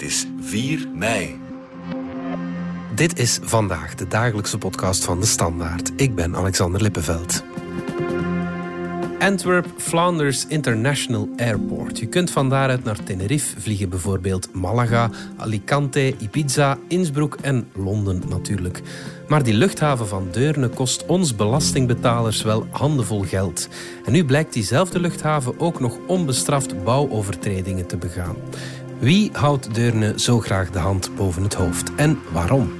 Het is 4 mei. Dit is vandaag de dagelijkse podcast van de Standaard. Ik ben Alexander Lippenveld. Antwerp Flanders International Airport. Je kunt van daaruit naar Tenerife vliegen, bijvoorbeeld Malaga, Alicante, Ibiza, Innsbruck en Londen natuurlijk. Maar die luchthaven van Deurne kost ons belastingbetalers wel handenvol geld. En nu blijkt diezelfde luchthaven ook nog onbestraft bouwovertredingen te begaan. Wie houdt Deurne zo graag de hand boven het hoofd en waarom?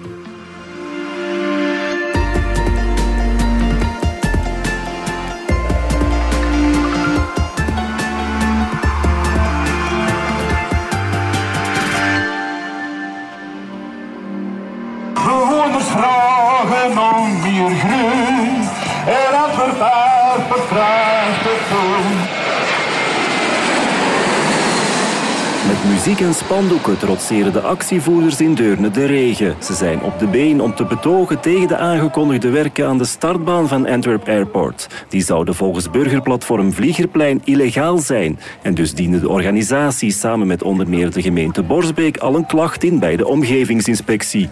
Muziek en spandoeken trotseren de actievoerders in Deurne de regen. Ze zijn op de been om te betogen tegen de aangekondigde werken aan de startbaan van Antwerp Airport. Die zouden volgens burgerplatform Vliegerplein illegaal zijn. En dus diende de organisatie samen met onder meer de gemeente Borsbeek al een klacht in bij de omgevingsinspectie.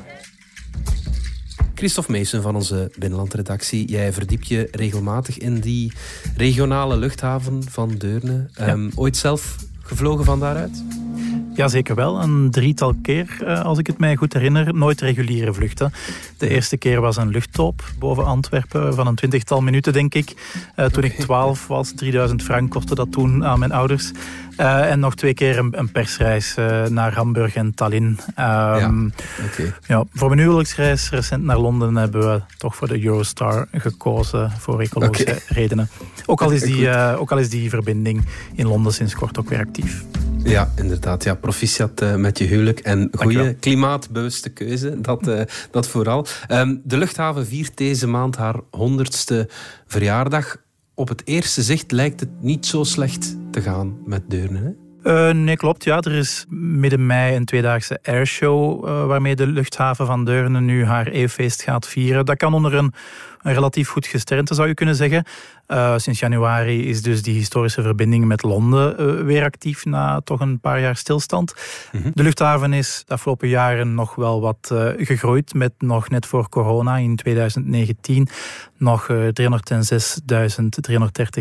Christophe Meesen van onze binnenlandredactie. Jij verdiep je regelmatig in die regionale luchthaven van Deurne. Ehm, ooit zelf gevlogen van daaruit? Ja, zeker wel. Een drietal keer, eh, als ik het mij goed herinner. Nooit reguliere vluchten. De eerste keer was een luchttoop boven Antwerpen van een twintigtal minuten, denk ik. Eh, toen ik 12 was, 3000 frank kostte dat toen aan mijn ouders. Eh, en nog twee keer een, een persreis naar Hamburg en Tallinn. Ehm, ja, ja, voor mijn huwelijksreis recent naar Londen hebben we toch voor de Eurostar gekozen voor ecologische redenen. Ook al, is die, ook al is die verbinding in Londen sinds kort ook weer actief. Ja, inderdaad. Ja, proficiat eh, met je huwelijk en goede klimaatbewuste keuze. Dat, eh, dat vooral. Ehm, de luchthaven viert deze maand haar honderdste verjaardag. Op het eerste zicht lijkt het niet zo slecht te gaan met Deurne. Hè? Eh, nee, klopt. Ja, er is midden mei een tweedaagse airshow waarmee de luchthaven van Deurne nu haar eeuwfeest gaat vieren. Dat kan onder een, een relatief goed gesternte, zou je kunnen zeggen. Eh, sinds januari is dus die historische verbinding met Londen eh, weer actief na toch een paar jaar stilstand. De luchthaven is de afgelopen jaren nog wel wat eh, gegroeid met nog net voor corona in 2019 nog eh, 306.330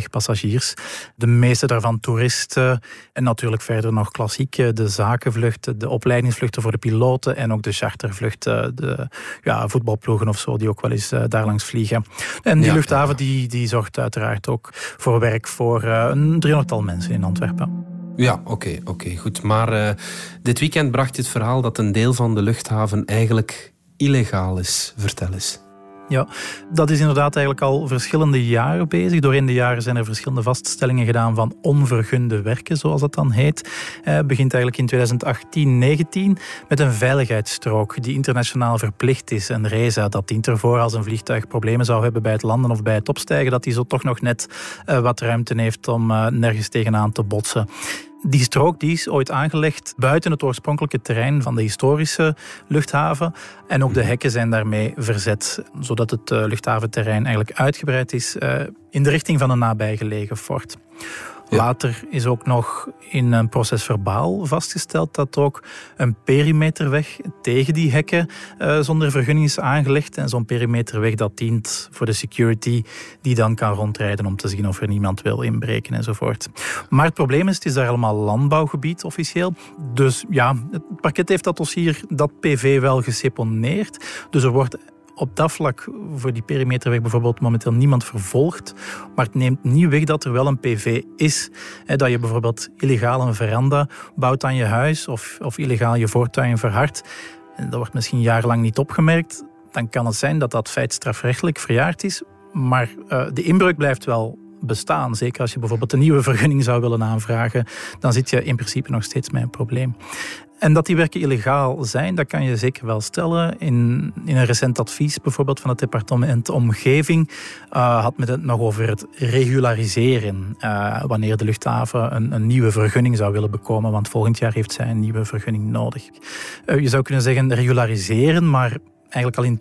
passagiers. De meeste daarvan toeristen en natuurlijk verder nog klassiek de zakenvluchten, de opleidingsvluchten voor de piloten en ook de chartervluchten, de ja, voetbalploegen of zo die ook wel eens daar langs vliegen. En die Ja, luchthaven ja. Die, die zorgt uiteraard ook voor werk voor eh, een driehonderdtal mensen in Antwerpen. Ja, oké, oké, goed. Maar eh, dit weekend bracht het verhaal dat een deel van de luchthaven eigenlijk illegaal is. Vertel eens. Ja, dat is inderdaad eigenlijk al verschillende jaren bezig. Doorheen de jaren zijn er verschillende vaststellingen gedaan van onvergunde werken, zoals dat dan heet. Eh, begint eigenlijk in 2018-19 met een veiligheidsstrook die internationaal verplicht is. En RESA, dat dient ervoor als een vliegtuig problemen zou hebben bij het landen of bij het opstijgen, dat hij zo toch nog net eh, wat ruimte heeft om eh, nergens tegenaan te botsen. Die strook die is ooit aangelegd buiten het oorspronkelijke terrein van de historische luchthaven. En ook de hekken zijn daarmee verzet, zodat het eh, luchthaventerrein eigenlijk uitgebreid is eh, in de richting van een nabijgelegen fort. Later is ook nog in een proces verbaal vastgesteld dat ook een perimeterweg tegen die hekken eh, zonder vergunning is aangelegd. En zo'n perimeterweg dat dient voor de security die dan kan rondrijden om te zien of er niemand wil inbreken enzovoort. Maar het probleem is, het is daar allemaal landbouwgebied officieel. Dus ja, het parket heeft dat dossier, dat PV wel geseponeerd. Dus er wordt op dat vlak voor die perimeterweg bijvoorbeeld momenteel niemand vervolgd. Maar het neemt niet weg dat er wel een PV is. Hè, dat je bijvoorbeeld illegaal een veranda bouwt aan je huis of, of illegaal je voortuin verhardt. Dat wordt misschien jarenlang niet opgemerkt. Dan kan het zijn dat dat feit strafrechtelijk verjaard is. Maar eh, de inbreuk blijft wel bestaan. Zeker als je bijvoorbeeld een nieuwe vergunning zou willen aanvragen, dan zit je in principe nog steeds met een probleem. En dat die werken illegaal zijn, dat kan je zeker wel stellen. In, in een recent advies bijvoorbeeld van het departement Omgeving uh, had men het nog over het regulariseren. Uh, wanneer de luchthaven een, een, nieuwe vergunning zou willen bekomen, want volgend jaar heeft zij een nieuwe vergunning nodig. Uh, je zou kunnen zeggen regulariseren, maar eigenlijk al in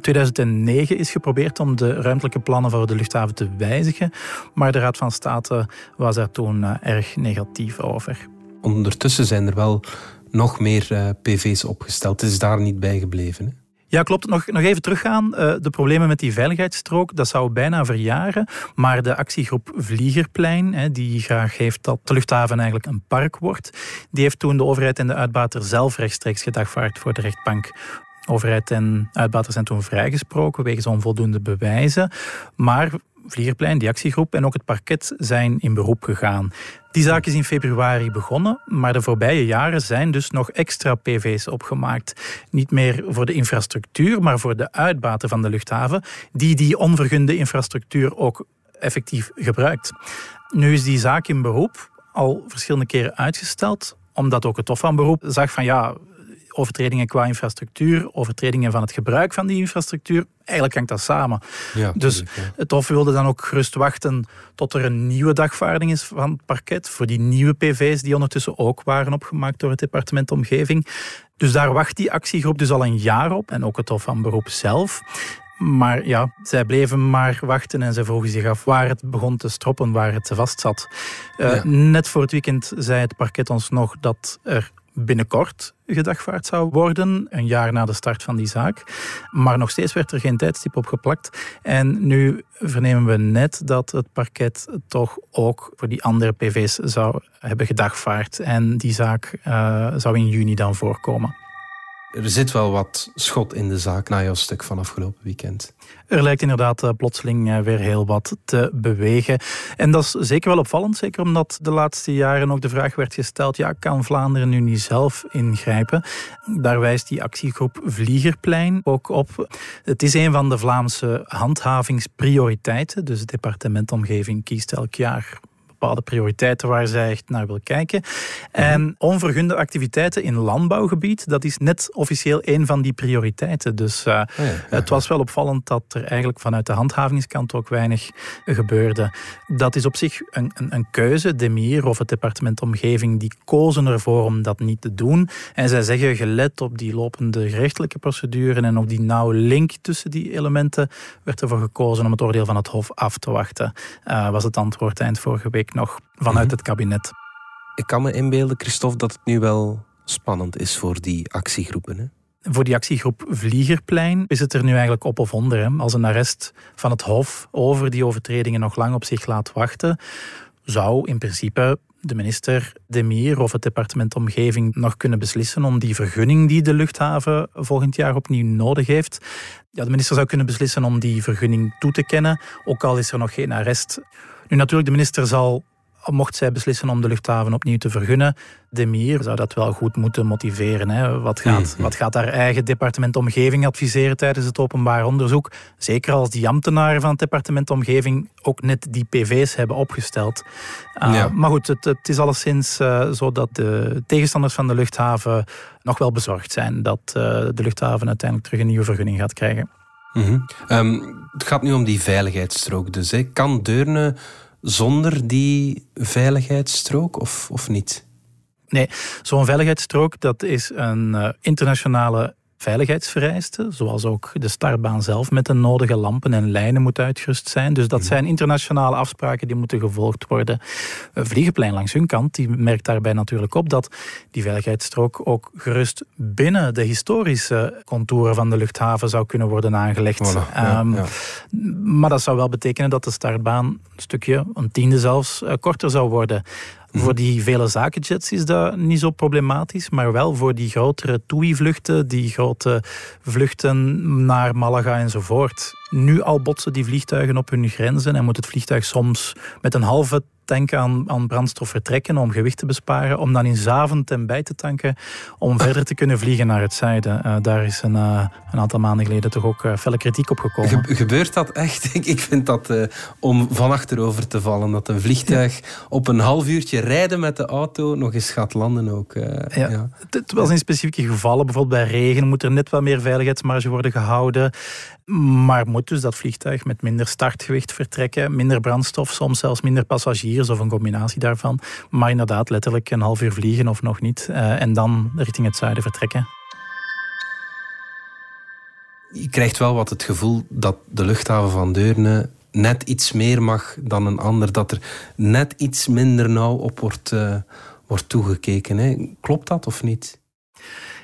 2009 is geprobeerd om de ruimtelijke plannen voor de luchthaven te wijzigen. Maar de Raad van State was daar toen erg negatief over. Ondertussen zijn er wel nog meer uh, PV's opgesteld. Het is daar niet bij gebleven. Hè? Ja, klopt. Nog, nog even teruggaan. Uh, de problemen met die veiligheidsstrook, dat zou bijna verjaren. Maar de actiegroep Vliegerplein, die graag heeft dat de luchthaven eigenlijk een park wordt, die heeft toen de overheid en de uitbater zelf rechtstreeks gedagvaard voor de rechtbank. Overheid en uitbater zijn toen vrijgesproken wegens onvoldoende bewijzen. Maar Vliegerplein, die actiegroep en ook het parket zijn in beroep gegaan. Die zaak is in februari begonnen, maar de voorbije jaren zijn dus nog extra PV's opgemaakt. Niet meer voor de infrastructuur, maar voor de uitbater van de luchthaven, die die onvergunde infrastructuur ook effectief gebruikt. Nu is die zaak in beroep al verschillende keren uitgesteld, omdat ook het Hof van Beroep zag van ja, overtredingen qua infrastructuur, overtredingen van het gebruik van die infrastructuur. Eigenlijk hangt dat samen. Ja, dus het Hof wilde dan ook gerust wachten tot er een nieuwe dagvaarding is van het parket voor die nieuwe PV's die ondertussen ook waren opgemaakt door het departement Omgeving. Dus daar wacht die actiegroep dus al een jaar op en ook het Hof van Beroep zelf. Maar ja, zij bleven maar wachten en ze vroegen zich af waar het begon te stroppen, waar het vast zat. Uh, Net voor het weekend zei het parket ons nog dat er binnenkort gedagvaard zou worden, een jaar na de start van die zaak. Maar nog steeds werd er geen tijdstip op geplakt. En nu vernemen we net dat het parket toch ook voor die andere PV's zou hebben gedagvaard. En die zaak uh, zou in juni dan voorkomen. Er zit wel wat schot in de zaak na jouw stuk van afgelopen weekend. Er lijkt inderdaad eh, plotseling eh, weer heel wat te bewegen. En dat is zeker wel opvallend, zeker omdat de laatste jaren ook de vraag werd gesteld, ja, kan Vlaanderen nu niet zelf ingrijpen? Daar wijst die actiegroep Vliegerplein ook op. Het is een van de Vlaamse handhavingsprioriteiten, dus het departement Omgeving kiest elk jaar bepaalde prioriteiten waar zij echt naar wil kijken. En onvergunde activiteiten in landbouwgebied, dat is net officieel een van die prioriteiten. Dus uh, het was wel opvallend dat er eigenlijk vanuit de handhavingskant ook weinig gebeurde. Dat is op zich een, een, een keuze. Demir of het departement Omgeving, die kozen ervoor om dat niet te doen. En zij zeggen, gelet op die lopende gerechtelijke procedure en op die nauwe link tussen die elementen, werd ervoor gekozen om het oordeel van het Hof af te wachten. Uh, was het antwoord eind vorige week nog vanuit mhm. het kabinet. Ik kan me inbeelden, Christophe, dat het nu wel spannend is voor die actiegroepen. Hè? Voor die actiegroep Vliegerplein is het er nu eigenlijk op of onder. Hè? Als een arrest van het Hof over die overtredingen nog lang op zich laat wachten, zou in principe de minister Demir of het departement Omgeving nog kunnen beslissen om die vergunning die de luchthaven volgend jaar opnieuw nodig heeft. Ja, de minister zou kunnen beslissen om die vergunning toe te kennen, ook al is er nog geen arrest. Nu natuurlijk, de minister zal, mocht zij beslissen om de luchthaven opnieuw te vergunnen, Demir zou dat wel goed moeten motiveren. Hè. Wat, gaat, mm. wat gaat haar eigen departement Omgeving adviseren tijdens het openbaar onderzoek? Zeker als die ambtenaren van het departement Omgeving ook net die PV's hebben opgesteld. Uh, Maar goed, het, het is alleszins uh, zo dat de tegenstanders van de luchthaven nog wel bezorgd zijn dat uh, de luchthaven uiteindelijk terug een nieuwe vergunning gaat krijgen. Mm het gaat nu om die veiligheidsstrook dus. Hè. Kan Deurne zonder die veiligheidsstrook of, of niet? Nee, zo'n veiligheidsstrook dat is een uh, internationale veiligheidsvereisten, zoals ook de startbaan zelf met de nodige lampen en lijnen moet uitgerust zijn. Dus dat mhm. zijn internationale afspraken die moeten gevolgd worden. Vliegenplein langs hun kant, die merkt daarbij natuurlijk op dat die veiligheidsstrook ook gerust binnen de historische contouren van de luchthaven zou kunnen worden aangelegd. Ehm, maar dat zou wel betekenen dat de startbaan een stukje, een tiende zelfs, eh, korter zou worden. Voor die vele zakenjets is dat niet zo problematisch, maar wel voor die grotere TUI-vluchten, die grote vluchten naar Malaga enzovoort. Nu al botsen die vliegtuigen op hun grenzen en moet het vliegtuig soms met een halve tanken aan, aan brandstof vertrekken om gewicht te besparen, om dan in Zaventem bij te tanken, om verder te kunnen vliegen naar het zuiden. Uh, daar is een, uh, een aantal maanden geleden toch ook uh, felle kritiek op gekomen. gebeurt dat echt? Ik, ik vind dat om van achterover te vallen, dat een vliegtuig op een half uurtje rijden met de auto nog eens gaat landen ook. ja. ja. Het was in specifieke gevallen, bijvoorbeeld bij regen moet er net wat meer veiligheidsmarge worden gehouden. Maar moet dus dat vliegtuig met minder startgewicht vertrekken, minder brandstof, soms zelfs minder passagiers of een combinatie daarvan. Maar inderdaad, letterlijk een half uur vliegen of nog niet. Uh, en dan richting het zuiden vertrekken. Je krijgt wel wat het gevoel dat de luchthaven van Deurne net iets meer mag dan een ander. Dat er net iets minder nauw op wordt, uh, wordt toegekeken. Hè. Klopt dat of niet?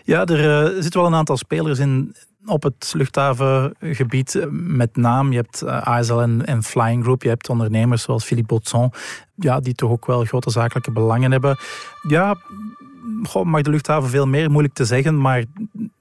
Ja, er uh, zitten wel een aantal spelers in op het luchthavengebied met naam. Je hebt uh, ASL en, Flying Group. Je hebt ondernemers zoals Philippe Botson, ja, die toch ook wel grote zakelijke belangen hebben. Ja, goh, mag de luchthaven veel meer, moeilijk te zeggen, maar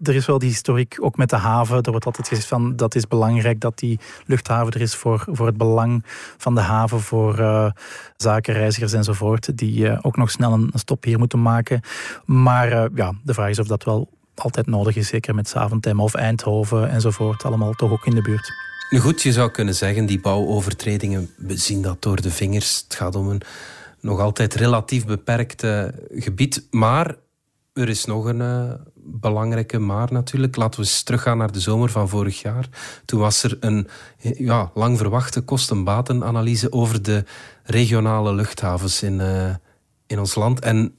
er is wel die historiek, ook met de haven. Er wordt altijd gezegd van, dat is belangrijk dat die luchthaven er is voor, voor het belang van de haven, voor uh, zakenreizigers enzovoort, die ook nog snel een stop hier moeten maken. Maar ja, de vraag is of dat wel altijd nodig is, zeker met Zaventem of Eindhoven enzovoort, allemaal toch ook in de buurt. Nu goed, je zou kunnen zeggen, die bouwovertredingen, we zien dat door de vingers. Het gaat om een nog altijd relatief beperkt gebied. Maar er is nog een uh, belangrijke maar natuurlijk. Laten we eens teruggaan naar de zomer van vorig jaar. Toen was er een ja, lang verwachte kostenbatenanalyse over de regionale luchthavens in, uh, in ons land. En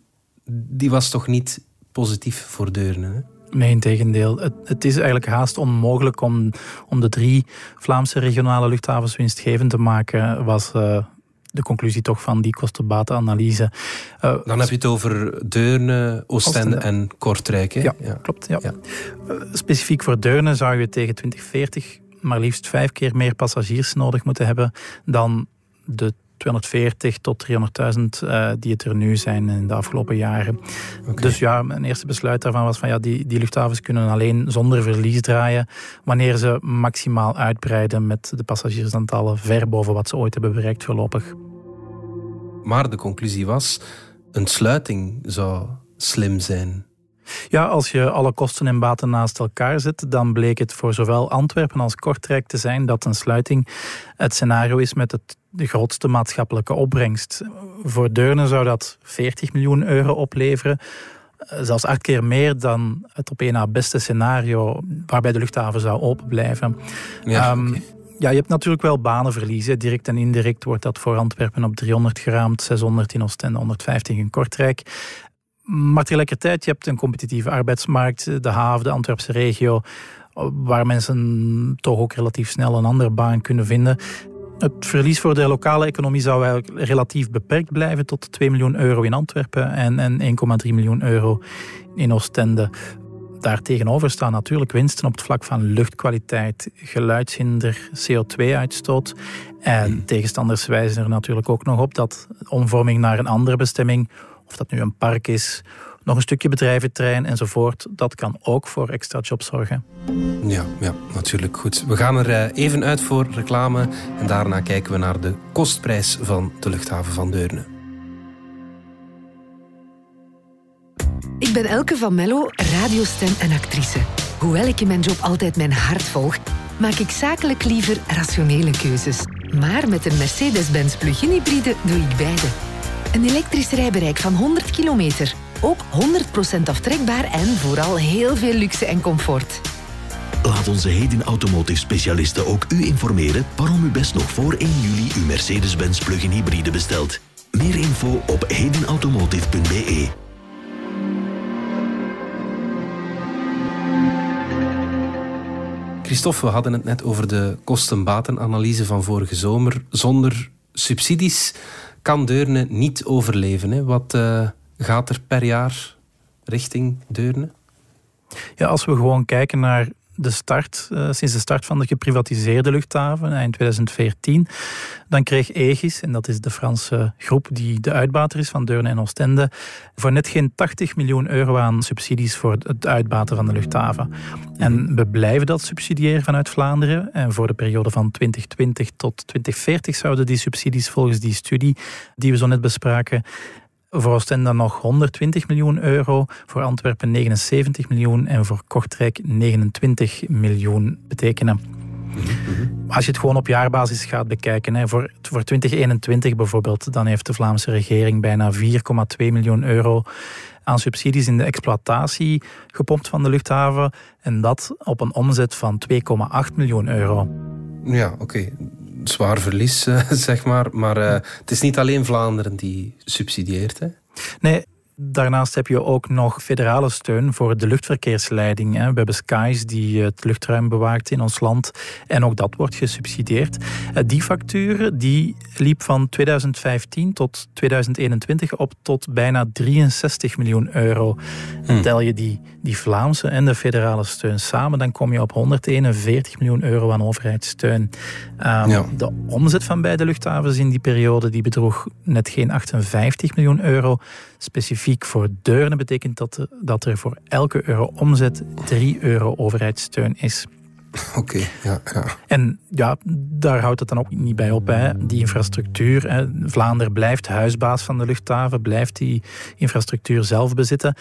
die was toch niet positief voor Deurne? Hè? Nee, in tegendeel. Het, het, is eigenlijk haast onmogelijk om, om de drie Vlaamse regionale luchthavens winstgevend te maken, was uh, de conclusie toch van die kostenbatenanalyse. Uh, Dan heb je het over Deurne, Oostende, en Kortrijk. Hè? Ja, klopt. Ja. ja. Uh, specifiek voor Deurne zou je tegen 2040 maar liefst vijf keer meer passagiers nodig moeten hebben dan de 240 tot 300.000 uh, die het er nu zijn in de afgelopen jaren. Okay. Dus ja, mijn eerste besluit daarvan was van ja, die, die luchthavens kunnen alleen zonder verlies draaien wanneer ze maximaal uitbreiden met de passagiersaantallen ver boven wat ze ooit hebben bereikt voorlopig. Maar de conclusie was, een sluiting zou slim zijn. Ja, als je alle kosten en baten naast elkaar zet, dan bleek het voor zowel Antwerpen als Kortrijk te zijn dat een sluiting het scenario is met het, de grootste maatschappelijke opbrengst. Voor Deurne zou dat 40 miljoen euro opleveren. Zelfs acht keer meer dan het op één na beste scenario waarbij de luchthaven zou open blijven. Ja, um, okay. Ja, je hebt natuurlijk wel banenverliezen. Direct en indirect wordt dat voor Antwerpen op 300 geraamd, 600 in Oostende, 150 in Kortrijk. Maar tegelijkertijd, je hebt een competitieve arbeidsmarkt, de haven, de Antwerpse regio, waar mensen toch ook relatief snel een andere baan kunnen vinden. Het verlies voor de lokale economie zou eigenlijk relatief beperkt blijven tot 2 miljoen euro in Antwerpen en, en 1,3 miljoen euro in Oostende. Daartegenover staan natuurlijk winsten op het vlak van luchtkwaliteit, geluidshinder, CO2-uitstoot. En hmm. tegenstanders wijzen er natuurlijk ook nog op dat omvorming naar een andere bestemming, of dat nu een park is, nog een stukje bedrijventerrein enzovoort, dat kan ook voor extra jobs zorgen. Ja, ja, natuurlijk goed. We gaan er eh, even uit voor reclame en daarna kijken we naar de kostprijs van de luchthaven van Deurne. Ik ben Elke van Mello, radiostem en actrice. Hoewel ik in mijn job altijd mijn hart volg, maak ik zakelijk liever rationele keuzes. Maar met een Mercedes-Benz plug-in hybride doe ik beide. Een elektrisch rijbereik van 100 kilometer. Ook 100% aftrekbaar en vooral heel veel luxe en comfort. Laat onze Hedin Automotive specialisten ook u informeren waarom u best nog voor 1 juli uw Mercedes-Benz plug-in hybride bestelt. Meer info op hedinautomotive.be. Christophe, we hadden het net over de kostenbatenanalyse van vorige zomer. Zonder subsidies kan Deurne niet overleven. Hè? Wat uh, gaat er per jaar richting Deurne? Ja, als we gewoon kijken naar de start, uh, sinds de start van de geprivatiseerde luchthaven eind 2014, dan kreeg Aegis, en dat is de Franse groep die de uitbater is van Deurne en Oostende, voor net geen 80 miljoen euro aan subsidies voor het uitbaten van de luchthaven. En we blijven dat subsidiëren vanuit Vlaanderen. En voor de periode van 2020 tot 2040 zouden die subsidies volgens die studie die we zo net bespraken voor Oostende nog 120 miljoen euro, voor Antwerpen 79 miljoen en voor Kortrijk 29 miljoen betekenen. Als je het gewoon op jaarbasis gaat bekijken, hè, voor, voor 2021 bijvoorbeeld, dan heeft de Vlaamse regering bijna 4,2 miljoen euro aan subsidies in de exploitatie gepompt van de luchthaven. En dat op een omzet van 2,8 miljoen euro. Ja, oké zwaar verlies, zeg maar. Maar uh, het is niet alleen Vlaanderen die subsidieert. Hè? Nee, Daarnaast heb je ook nog federale steun voor de luchtverkeersleiding. We hebben Skies die het luchtruim bewaakt in ons land. En ook dat wordt gesubsidieerd. Eh, die factuur die liep van 2015 tot 2021 op tot bijna 63 miljoen euro. Hmm. Tel je die, die Vlaamse en de federale steun samen, dan kom je op 141 miljoen euro aan overheidssteun. Um, De omzet van beide luchthavens in die periode die bedroeg net geen 58 miljoen euro. Specifiek voor Deurne betekent dat, dat er voor elke euro omzet 3 euro overheidssteun is. Oké, ja, ja. En ja, daar houdt het dan ook niet bij op. Hè. Die infrastructuur, hè. Vlaanderen blijft huisbaas van de luchthaven, blijft die infrastructuur zelf bezitten.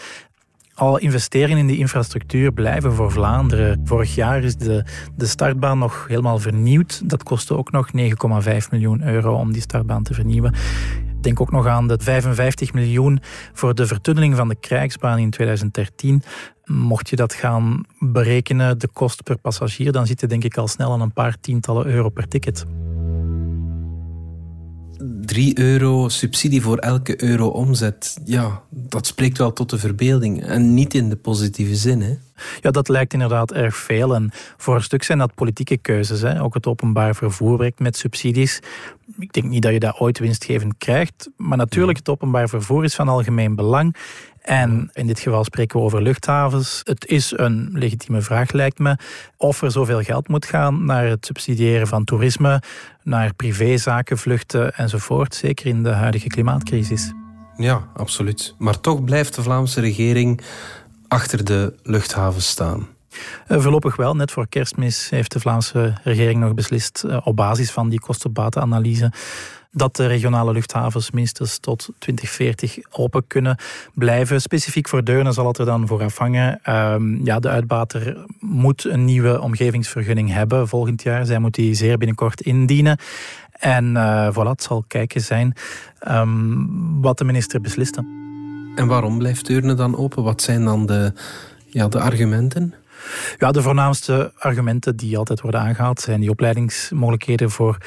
Al investeringen in die infrastructuur blijven voor Vlaanderen. Vorig jaar is de, de startbaan nog helemaal vernieuwd. Dat kostte ook nog 9,5 miljoen euro om die startbaan te vernieuwen. Denk ook nog aan de 55 miljoen voor de vertunneling van de krijgsbaan in 2013. Mocht je dat gaan berekenen, de kost per passagier, dan zit je denk ik al snel aan een paar tientallen euro per ticket. 3 euro subsidie voor elke euro omzet. Ja, dat spreekt wel tot de verbeelding. En niet in de positieve zin, hè? Ja, dat lijkt inderdaad erg veel. En voor een stuk zijn dat politieke keuzes. Hè. Ook het openbaar vervoer werkt met subsidies. Ik denk niet dat je dat ooit winstgevend krijgt. Maar natuurlijk, het openbaar vervoer is van algemeen belang. En in dit geval spreken we over luchthavens. Het is een legitieme vraag, lijkt me, of er zoveel geld moet gaan naar het subsidiëren van toerisme, naar privézaken, vluchten enzovoort, zeker in de huidige klimaatcrisis. Ja, absoluut. Maar toch blijft de Vlaamse regering achter de luchthaven staan. Eh, voorlopig wel. Net voor kerstmis heeft de Vlaamse regering nog beslist eh, op basis van die kostenbatenanalyse dat de regionale luchthavens minstens tot 2040 open kunnen blijven. Specifiek voor Deurne zal het er dan voor afhangen. Um, ja, de uitbater moet een nieuwe omgevingsvergunning hebben volgend jaar. Zij moet die zeer binnenkort indienen. En uh, voilà, het zal kijken zijn um, wat de minister beslist. En waarom blijft Deurne dan open? Wat zijn dan de, ja, de argumenten? Ja, de voornaamste argumenten die altijd worden aangehaald zijn die opleidingsmogelijkheden voor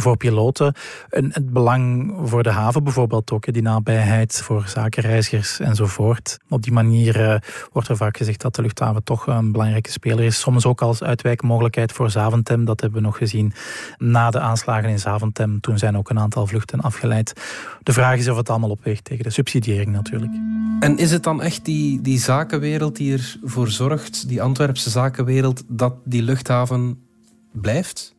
voor piloten. En het belang voor de haven bijvoorbeeld ook, die nabijheid voor zakenreizigers enzovoort. Op die manier uh, wordt er vaak gezegd dat de luchthaven toch een belangrijke speler is. Soms ook als uitwijkmogelijkheid voor Zaventem. Dat hebben we nog gezien na de aanslagen in Zaventem. Toen zijn ook een aantal vluchten afgeleid. De vraag is of het allemaal opweegt tegen de subsidiëring natuurlijk. En is het dan echt die, die zakenwereld die ervoor zorgt, die Antwerpse zakenwereld, dat die luchthaven blijft?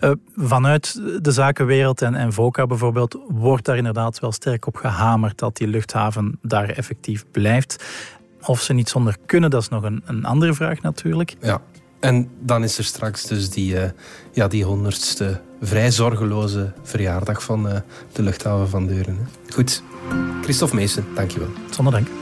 Uh, vanuit de zakenwereld en, en VOCA bijvoorbeeld wordt daar inderdaad wel sterk op gehamerd dat die luchthaven daar effectief blijft. Of ze niet zonder kunnen, dat is nog een, een andere vraag natuurlijk. Ja, en dan is er straks dus die, uh, ja, die honderdste vrij zorgeloze verjaardag van uh, de luchthaven van Deuren. Hè. Goed, Christophe Meesen, dankjewel. Zonder dank.